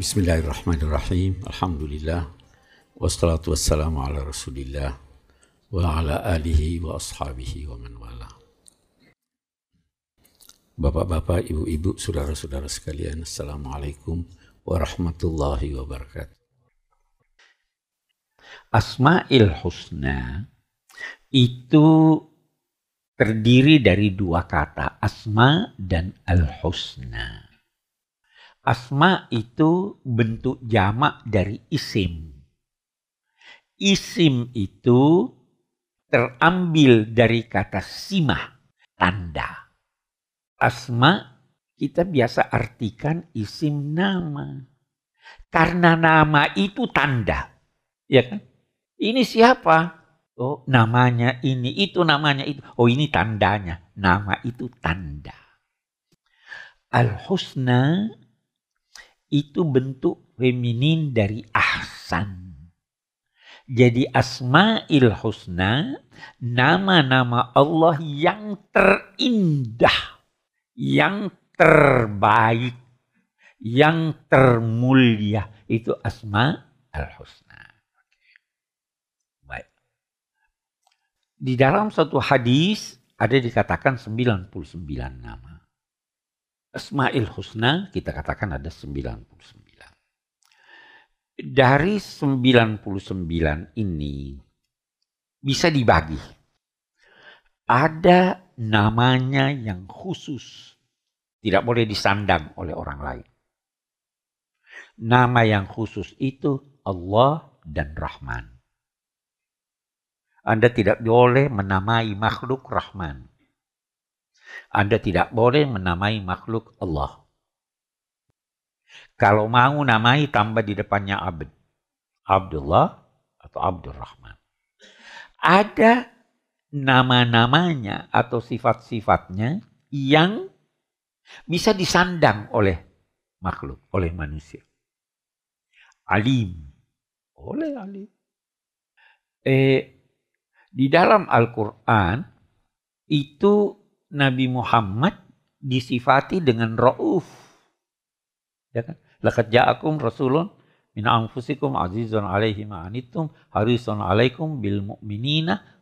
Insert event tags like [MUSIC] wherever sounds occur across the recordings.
Bismillahirrahmanirrahim. Alhamdulillah. Wassalatu wassalamu ala rasulillah wa ala alihi wa ashabihi wa man wala. Bapak-bapak, ibu-ibu, saudara-saudara sekalian, Assalamualaikum warahmatullahi wabarakatuh. Asma'il Husna itu terdiri dari dua kata, asma dan al-husna. Asma itu bentuk jamak dari isim. Isim itu terambil dari kata simah, tanda. Asma kita biasa artikan isim nama. Karena nama itu tanda. Ya kan? Ini siapa? Oh, namanya ini, itu namanya itu. Oh, ini tandanya. Nama itu tanda. Al-husna itu bentuk feminin dari ahsan. Jadi asma'il husna, nama-nama Allah yang terindah, yang terbaik, yang termulia. Itu asma'il husna. Baik. Di dalam satu hadis ada dikatakan 99 nama. Asma'il Husna kita katakan ada 99. Dari 99 ini bisa dibagi. Ada namanya yang khusus. Tidak boleh disandang oleh orang lain. Nama yang khusus itu Allah dan Rahman. Anda tidak boleh menamai makhluk Rahman. Anda tidak boleh menamai makhluk Allah. Kalau mau namai tambah di depannya abd. Abdullah atau Abdurrahman. Ada nama-namanya atau sifat-sifatnya yang bisa disandang oleh makhluk, oleh manusia. Alim. Oleh alim. Eh, di dalam Al-Quran itu Nabi Muhammad disifati dengan rauf. Ya kan? Laqad ja'akum rasulun min anfusikum azizun alaihi ma'anittum harisun alaikum bil mu'minina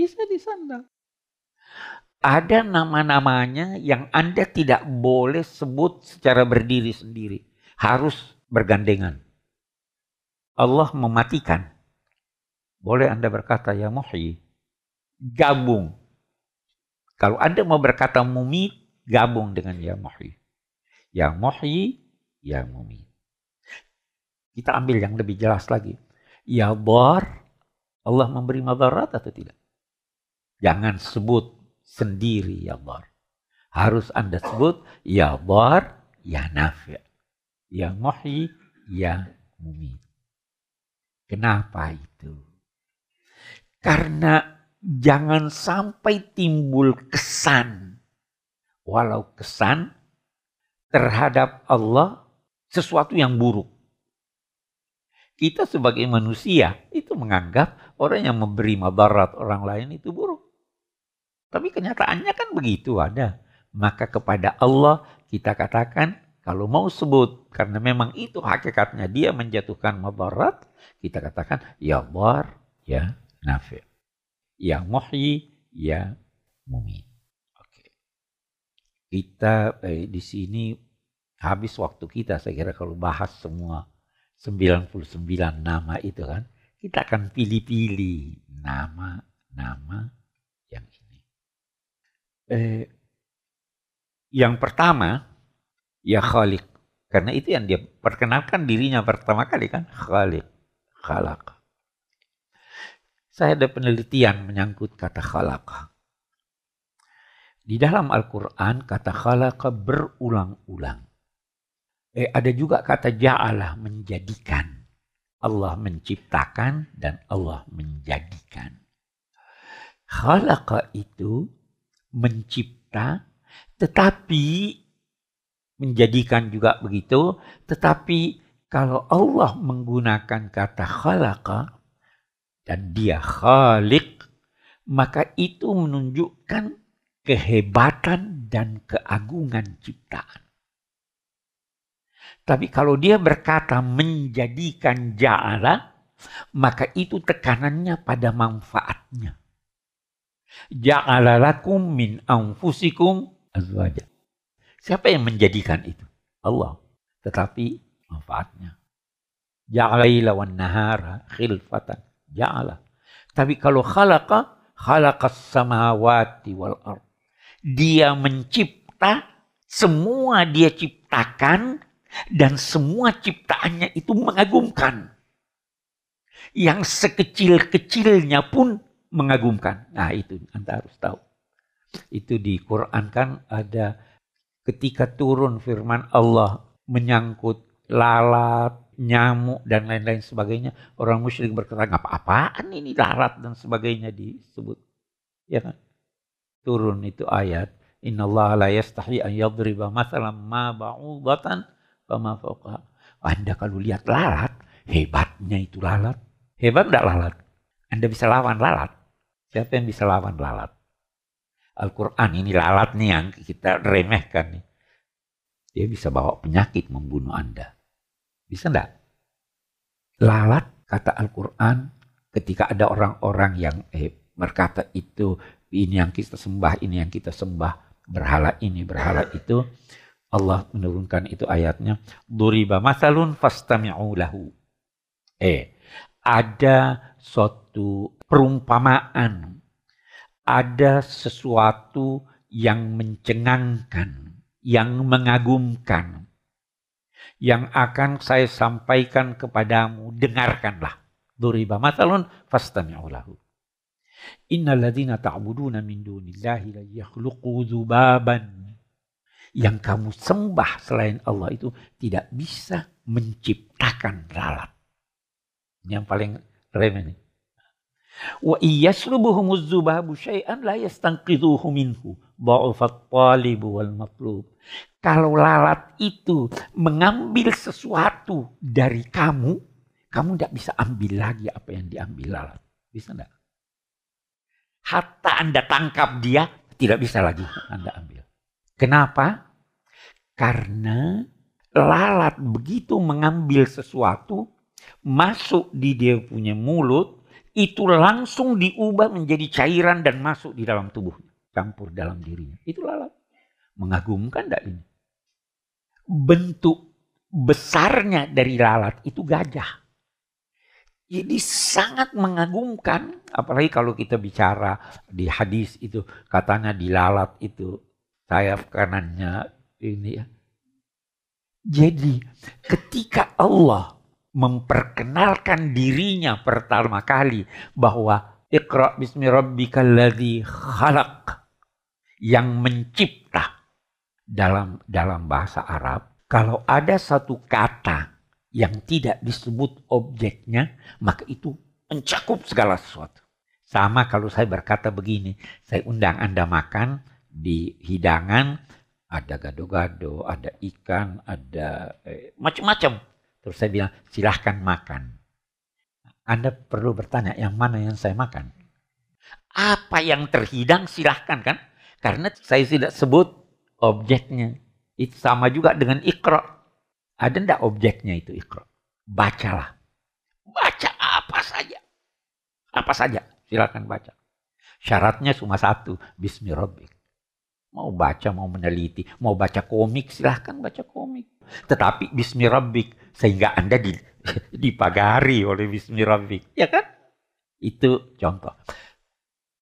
bisa disandang. Ada nama-namanya yang Anda tidak boleh sebut secara berdiri sendiri. Harus bergandengan. Allah mematikan. Boleh Anda berkata, ya muhyi. Gabung kalau Anda mau berkata mumi, gabung dengan ya muhyi. Ya muhyi, ya mumi. Kita ambil yang lebih jelas lagi. Ya bar, Allah memberi madarat atau tidak? Jangan sebut sendiri ya bar. Harus Anda sebut ya bar, ya nafi. Ya muhyi, ya mumi. Kenapa itu? Karena jangan sampai timbul kesan, walau kesan terhadap Allah sesuatu yang buruk. Kita sebagai manusia itu menganggap orang yang memberi madarat orang lain itu buruk. Tapi kenyataannya kan begitu ada. Maka kepada Allah kita katakan kalau mau sebut karena memang itu hakikatnya dia menjatuhkan madarat, kita katakan ya bar ya nafi yang muhyi, ya mumi. Oke. Kita eh, di sini habis waktu kita saya kira kalau bahas semua 99 nama itu kan, kita akan pilih-pilih nama-nama yang ini. Eh, yang pertama, ya Khalik. Karena itu yang dia perkenalkan dirinya pertama kali kan, Khalik, Khalaq. Saya ada penelitian menyangkut kata khalaqa. Di dalam Al-Quran kata khalaqa berulang-ulang. Eh, ada juga kata ja'alah menjadikan. Allah menciptakan dan Allah menjadikan. Khalaqa itu mencipta tetapi menjadikan juga begitu. Tetapi kalau Allah menggunakan kata khalaqa dan dia khalik, maka itu menunjukkan kehebatan dan keagungan ciptaan. Tapi kalau dia berkata menjadikan ja'ala, maka itu tekanannya pada manfaatnya. Ja'ala lakum min anfusikum azwaja. Siapa yang menjadikan itu? Allah. Tetapi manfaatnya. Ja'ala lawan nahara khilfatan. Ja'ala. Tapi kalau khalaqa, khalaqas samawati wal ard. Dia mencipta, semua dia ciptakan, dan semua ciptaannya itu mengagumkan. Yang sekecil-kecilnya pun mengagumkan. Nah itu Anda harus tahu. Itu di Quran kan ada ketika turun firman Allah menyangkut lalat, nyamuk dan lain-lain sebagainya, orang musyrik berkata, apa-apaan ini lalat dan sebagainya disebut. Ya kan? Turun itu ayat, Inna Allah la yastahi an yadriba masalam ma ba'udatan ma fauqaha. Anda kalau lihat lalat, hebatnya itu lalat. Hebat enggak lalat? Anda bisa lawan lalat. Siapa yang bisa lawan lalat? Al-Quran ini lalat nih yang kita remehkan nih. Dia bisa bawa penyakit membunuh Anda. Bisa enggak? Lalat, kata Al-Quran, ketika ada orang-orang yang eh, berkata itu, ini yang kita sembah, ini yang kita sembah, berhala ini, berhala itu, Allah menurunkan itu ayatnya, Duriba masalun fastami'u lahu. Eh, ada suatu perumpamaan, ada sesuatu yang mencengangkan, yang mengagumkan, yang akan saya sampaikan kepadamu, dengarkanlah. Duriba matalun fastami'u lahu. Innalladzina ta'buduna min dunillahi la yakhluqu dzubaban. Yang kamu sembah selain Allah itu tidak bisa menciptakan lalat. Yang paling remeh nih. Wa iyaslubuhumuz dzubabu syai'an la yastanqidhuhu minhu. Dha'ufat talibu wal matlub. Kalau lalat itu mengambil sesuatu dari kamu, kamu tidak bisa ambil lagi apa yang diambil lalat. Bisa enggak? Hatta Anda tangkap dia, tidak bisa lagi Anda ambil. Kenapa? Karena lalat begitu mengambil sesuatu, masuk di dia punya mulut, itu langsung diubah menjadi cairan dan masuk di dalam tubuhnya. Campur dalam dirinya. Itu lalat. Mengagumkan tidak ini? bentuk besarnya dari lalat itu gajah. Jadi sangat mengagumkan, apalagi kalau kita bicara di hadis itu katanya di lalat itu sayap kanannya ini ya. Jadi ketika Allah memperkenalkan dirinya pertama kali bahwa Iqra bismi rabbikal ladzi khalaq yang mencipta dalam dalam bahasa Arab kalau ada satu kata yang tidak disebut objeknya maka itu mencakup segala sesuatu. Sama kalau saya berkata begini, saya undang Anda makan di hidangan ada gado-gado, ada ikan, ada eh, macam-macam. Terus saya bilang silahkan makan. Anda perlu bertanya yang mana yang saya makan. Apa yang terhidang silahkan kan? Karena saya tidak sebut objeknya. Itu sama juga dengan ikro. Ada ndak objeknya itu ikro? Bacalah. Baca apa saja. Apa saja. Silakan baca. Syaratnya cuma satu. Bismillahirrahmanirrahim. Mau baca, mau meneliti, mau baca komik, silahkan baca komik. Tetapi bismillahirrahmanirrahim. Sehingga Anda [LAUGHS] dipagari oleh bismillahirrahmanirrahim. Ya kan? Itu contoh.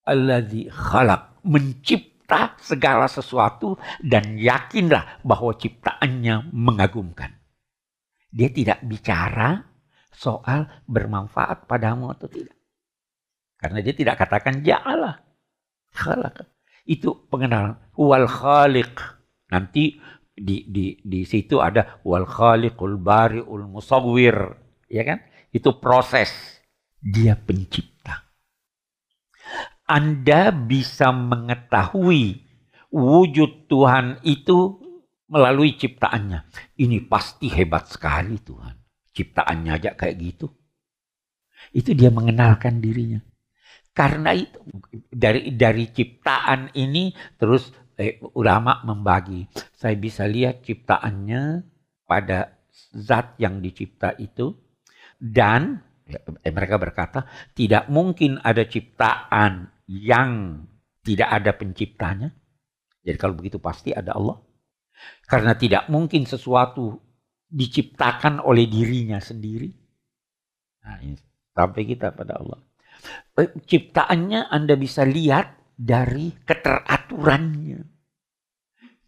Alladzi khalaq. Mencipta mencipta segala sesuatu dan yakinlah bahwa ciptaannya mengagumkan. Dia tidak bicara soal bermanfaat padamu atau tidak. Karena dia tidak katakan ja'ala. Khalaq. Itu pengenalan. Wal khaliq. Nanti di, di, di situ ada wal khaliqul bari'ul musawwir. Ya kan? Itu proses. Dia pencipta. Anda bisa mengetahui wujud Tuhan itu melalui ciptaannya. Ini pasti hebat sekali Tuhan. Ciptaannya aja kayak gitu. Itu dia mengenalkan dirinya. Karena itu dari dari ciptaan ini terus eh, ulama membagi. Saya bisa lihat ciptaannya pada zat yang dicipta itu dan eh, mereka berkata tidak mungkin ada ciptaan yang tidak ada penciptanya. Jadi kalau begitu pasti ada Allah. Karena tidak mungkin sesuatu diciptakan oleh dirinya sendiri. Nah, ini sampai kita pada Allah. Eh, ciptaannya Anda bisa lihat dari keteraturannya.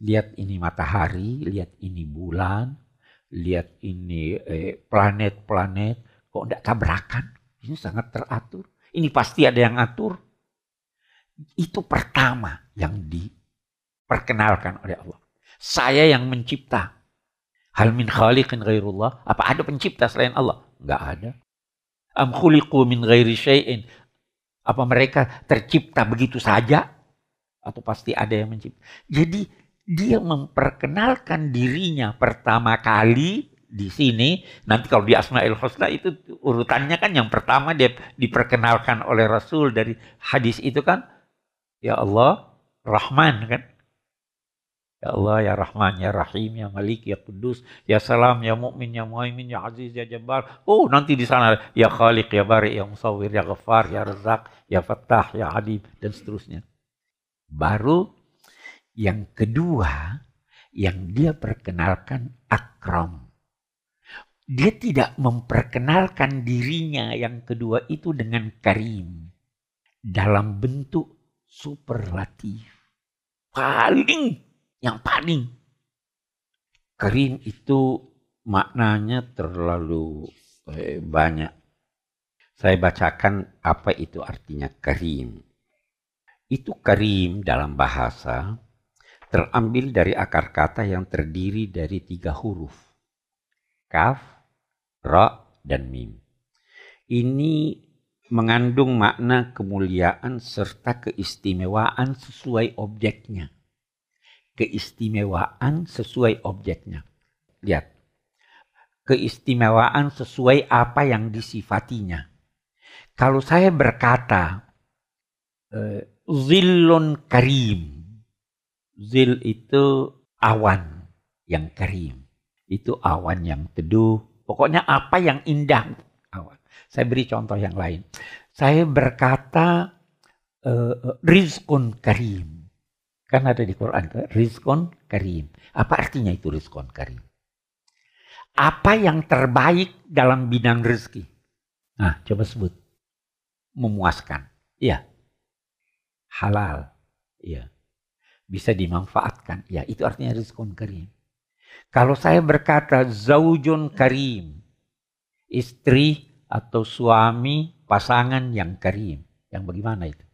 Lihat ini matahari, lihat ini bulan, lihat ini eh, planet-planet, eh, kok tidak tabrakan? Ini sangat teratur. Ini pasti ada yang atur. Itu pertama yang diperkenalkan oleh Allah. Saya yang mencipta. Hal min khaliqin ghairullah. Apa ada pencipta selain Allah? Enggak ada. Am khuliqu min ghairi syai'in. Apa mereka tercipta begitu saja? Atau pasti ada yang mencipta? Jadi dia memperkenalkan dirinya pertama kali di sini. Nanti kalau di Asma'il Husna itu urutannya kan yang pertama dia diperkenalkan oleh Rasul dari hadis itu kan. Ya Allah, Rahman kan. Ya Allah, ya Rahman, ya Rahim, ya Malik, ya Kudus, ya Salam, ya Mukmin, ya Muhaimin, ya Aziz, ya Jabbar. Oh, nanti di sana ya Khaliq, ya Bari, ya Musawwir, ya Ghaffar, ya Razak, ya Fattah, ya Alim dan seterusnya. Baru yang kedua yang dia perkenalkan Akram. Dia tidak memperkenalkan dirinya yang kedua itu dengan Karim dalam bentuk superlatif. Paling yang paling karim itu maknanya terlalu eh, banyak. Saya bacakan apa itu artinya karim. Itu karim dalam bahasa terambil dari akar kata yang terdiri dari tiga huruf. Kaf, ra, dan mim. Ini mengandung makna kemuliaan serta keistimewaan sesuai objeknya keistimewaan sesuai objeknya. Lihat. Keistimewaan sesuai apa yang disifatinya. Kalau saya berkata uh, zillun karim. Zil itu awan yang karim. Itu awan yang teduh. Pokoknya apa yang indah. Saya beri contoh yang lain. Saya berkata uh, rizkun karim Kan ada di Quran, rizkon karim. Apa artinya itu rizkon karim? Apa yang terbaik dalam bidang rezeki? Nah, coba sebut. Memuaskan. Iya. Halal. Iya. Bisa dimanfaatkan. Ya, itu artinya rizkon karim. Kalau saya berkata zaujun karim. Istri atau suami pasangan yang karim. Yang bagaimana itu?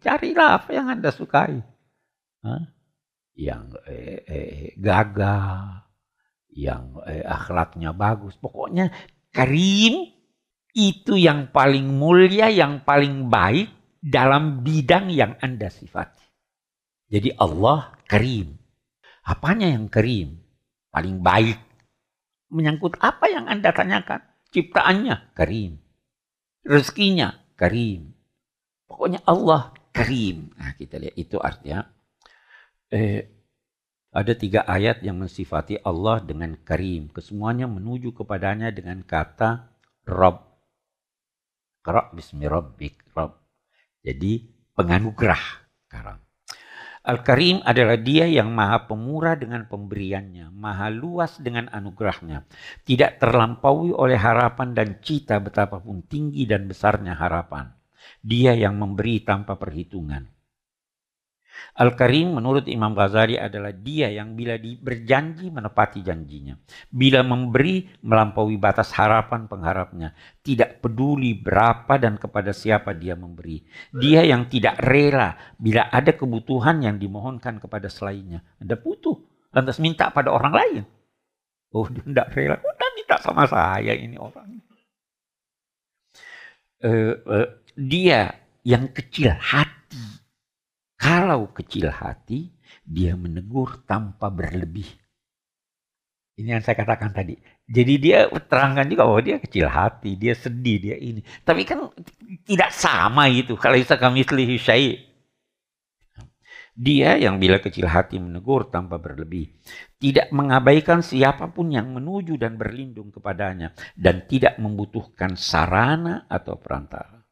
Carilah apa yang Anda sukai. Yang eh, eh, gagah, yang eh, akhlaknya bagus. Pokoknya karim itu yang paling mulia, yang paling baik dalam bidang yang Anda sifati. Jadi Allah karim. Apanya yang karim? Paling baik. Menyangkut apa yang Anda tanyakan? Ciptaannya karim. Rezekinya karim Pokoknya Allah karim. Nah kita lihat itu artinya eh, ada tiga ayat yang mensifati Allah dengan karim. Kesemuanya menuju kepadanya dengan kata Rob. Kera bismi rabbik. Rob. Jadi penganugerah. Karam. Al-Karim adalah dia yang maha pemurah dengan pemberiannya, maha luas dengan anugerahnya, tidak terlampaui oleh harapan dan cita betapapun tinggi dan besarnya harapan. Dia yang memberi tanpa perhitungan. Al-Karim menurut Imam Ghazali adalah dia yang bila di, berjanji menepati janjinya. Bila memberi melampaui batas harapan pengharapnya. Tidak peduli berapa dan kepada siapa dia memberi. Dia yang tidak rela bila ada kebutuhan yang dimohonkan kepada selainnya. Anda butuh, lantas minta pada orang lain. Oh dia tidak rela, udah minta sama saya ini orang. Uh, uh, dia yang kecil hati. Kalau kecil hati, dia menegur tanpa berlebih. Ini yang saya katakan tadi. Jadi dia terangkan juga bahwa dia kecil hati, dia sedih, dia ini. Tapi kan tidak sama itu. Kalau bisa kami syai. Dia yang bila kecil hati menegur tanpa berlebih. Tidak mengabaikan siapa pun yang menuju dan berlindung kepadanya. Dan tidak membutuhkan sarana atau perantara.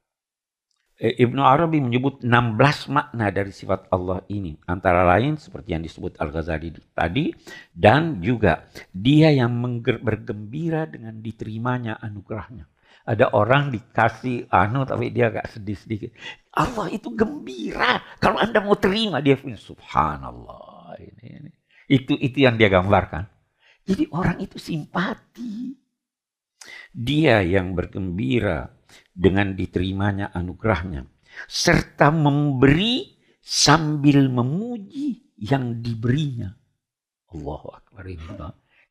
Eh, Ibnu Arabi menyebut 16 makna dari sifat Allah ini. Antara lain seperti yang disebut Al-Ghazali tadi. Dan juga dia yang bergembira dengan diterimanya anugerahnya. Ada orang dikasih anu tapi dia agak sedih sedikit. Allah itu gembira. Kalau Anda mau terima dia punya subhanallah. Ini, ini. Itu itu yang dia gambarkan. Jadi orang itu simpati. Dia yang bergembira dengan diterimanya anugerahnya. Serta memberi sambil memuji yang diberinya. Allahu Akbar.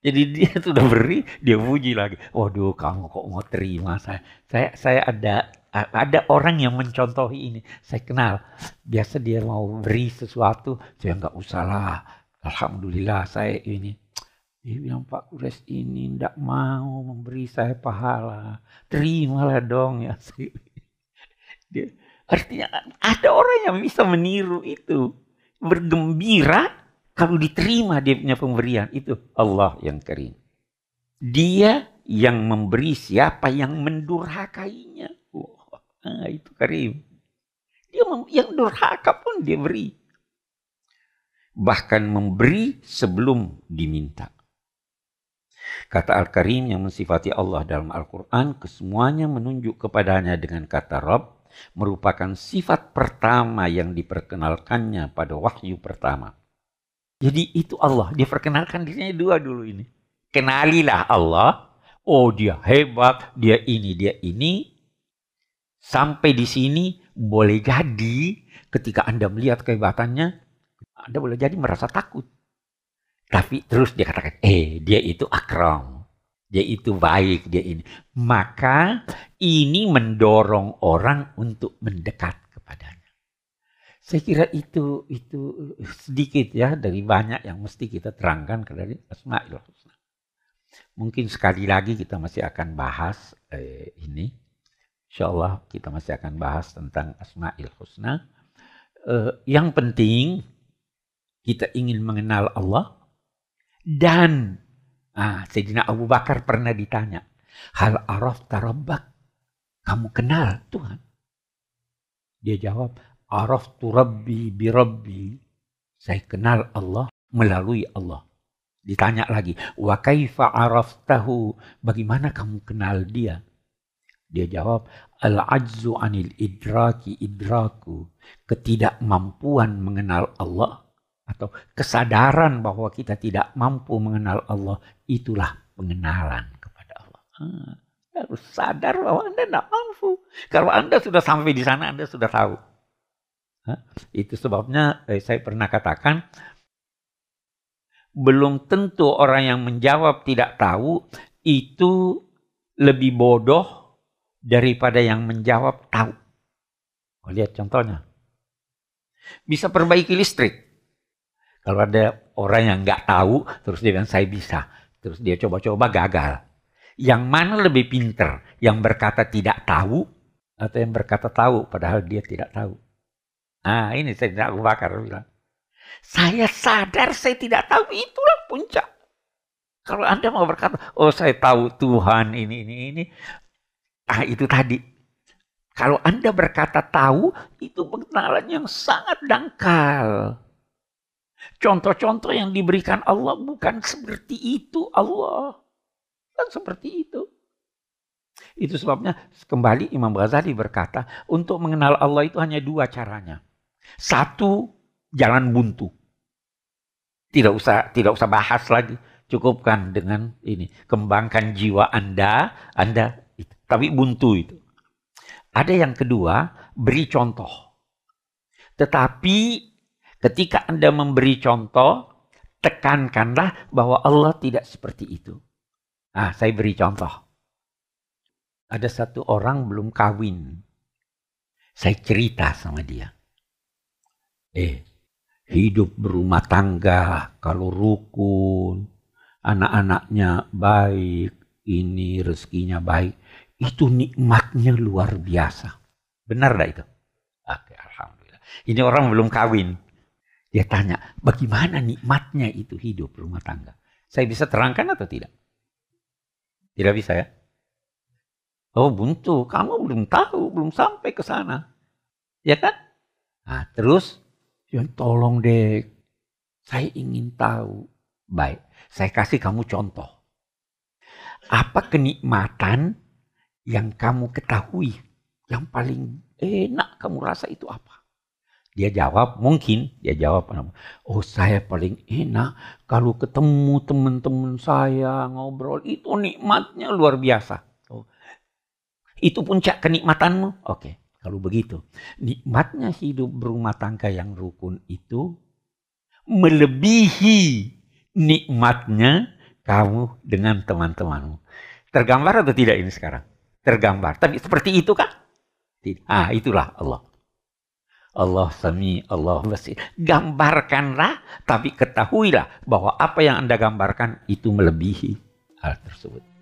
Jadi dia [LAUGHS] sudah beri, dia puji lagi. Waduh, kamu kok mau terima saya? Saya saya ada ada orang yang mencontohi ini. Saya kenal. Biasa dia mau beri sesuatu, saya nggak usah lah. Alhamdulillah saya ini. Dia bilang Pak Kures ini ndak mau memberi saya pahala. Terimalah dong ya. [LAUGHS] Dia, artinya ada orang yang bisa meniru itu. Bergembira kalau diterima dia punya pemberian itu Allah yang karim. Dia yang memberi siapa yang mendurhakainya. Oh, nah, itu karim. Dia yang durhaka pun dia beri. Bahkan memberi sebelum diminta. Kata Al-Karim yang mensifati Allah dalam Al-Quran, kesemuanya menunjuk kepadanya dengan kata Rob, merupakan sifat pertama yang diperkenalkannya pada wahyu pertama. Jadi itu Allah. Dia perkenalkan dirinya dua dulu ini. Kenalilah Allah. Oh dia hebat, dia ini, dia ini. Sampai di sini boleh jadi ketika Anda melihat kehebatannya, Anda boleh jadi merasa takut. Tapi terus dia katakan, eh dia itu akram. Dia itu baik, dia ini. Maka ini mendorong orang untuk mendekat kepadanya. Saya kira itu itu sedikit ya dari banyak yang mesti kita terangkan dari Asmaul Husna. Mungkin sekali lagi kita masih akan bahas eh, ini. Insya Allah kita masih akan bahas tentang Asmaul Husna. Eh, yang penting kita ingin mengenal Allah dan ah, Sayyidina Abu Bakar pernah ditanya, hal araf tarabbak, kamu kenal Tuhan? Dia jawab, Araftu Rabbi bi Rabbi. Saya kenal Allah melalui Allah. Ditanya lagi, wa kaifa araftahu? Bagaimana kamu kenal dia? Dia jawab, al-ajzu anil idraki idraku. Ketidakmampuan mengenal Allah atau kesadaran bahwa kita tidak mampu mengenal Allah itulah pengenalan kepada Allah. Hmm, harus sadar bahwa Anda tidak mampu. Kalau Anda sudah sampai di sana, Anda sudah tahu itu sebabnya eh, saya pernah katakan belum tentu orang yang menjawab tidak tahu itu lebih bodoh daripada yang menjawab tahu. Oh, lihat contohnya. Bisa perbaiki listrik. Kalau ada orang yang nggak tahu, terus dia bilang saya bisa. Terus dia coba-coba gagal. Yang mana lebih pinter? Yang berkata tidak tahu atau yang berkata tahu padahal dia tidak tahu? Nah ini saya Abu Bakar bilang. Saya sadar saya tidak tahu itulah puncak. Kalau Anda mau berkata, oh saya tahu Tuhan ini, ini, ini. Ah itu tadi. Kalau Anda berkata tahu, itu pengenalan yang sangat dangkal. Contoh-contoh yang diberikan Allah bukan seperti itu Allah. Bukan seperti itu. Itu sebabnya kembali Imam Ghazali berkata, untuk mengenal Allah itu hanya dua caranya. Satu, jalan buntu. Tidak usah tidak usah bahas lagi. Cukupkan dengan ini. Kembangkan jiwa Anda, Anda tapi buntu itu. Ada yang kedua, beri contoh. Tetapi ketika Anda memberi contoh, tekankanlah bahwa Allah tidak seperti itu. Ah, saya beri contoh. Ada satu orang belum kawin. Saya cerita sama dia. Eh, hidup berumah tangga kalau rukun, anak-anaknya baik, ini rezekinya baik, itu nikmatnya luar biasa. Benar dah itu? Oke, alhamdulillah. Ini orang belum kawin. Dia tanya, bagaimana nikmatnya itu hidup rumah tangga? Saya bisa terangkan atau tidak? Tidak bisa ya? Oh buntu, kamu belum tahu, belum sampai ke sana. Ya kan? Nah, terus, ya tolong deh, saya ingin tahu. Baik, saya kasih kamu contoh. Apa kenikmatan yang kamu ketahui, yang paling enak kamu rasa itu apa? Dia jawab, mungkin dia jawab, oh saya paling enak kalau ketemu teman-teman saya ngobrol, itu nikmatnya luar biasa. Oh, itu puncak kenikmatanmu? Oke, kalau begitu. Nikmatnya hidup berumah tangga yang rukun itu melebihi nikmatnya kamu dengan teman-temanmu. Tergambar atau tidak ini sekarang? Tergambar. Tapi seperti itu kan? Ah, itulah Allah. Allah sami, Allah basir. Gambarkanlah, tapi ketahuilah bahwa apa yang Anda gambarkan itu melebihi hal tersebut.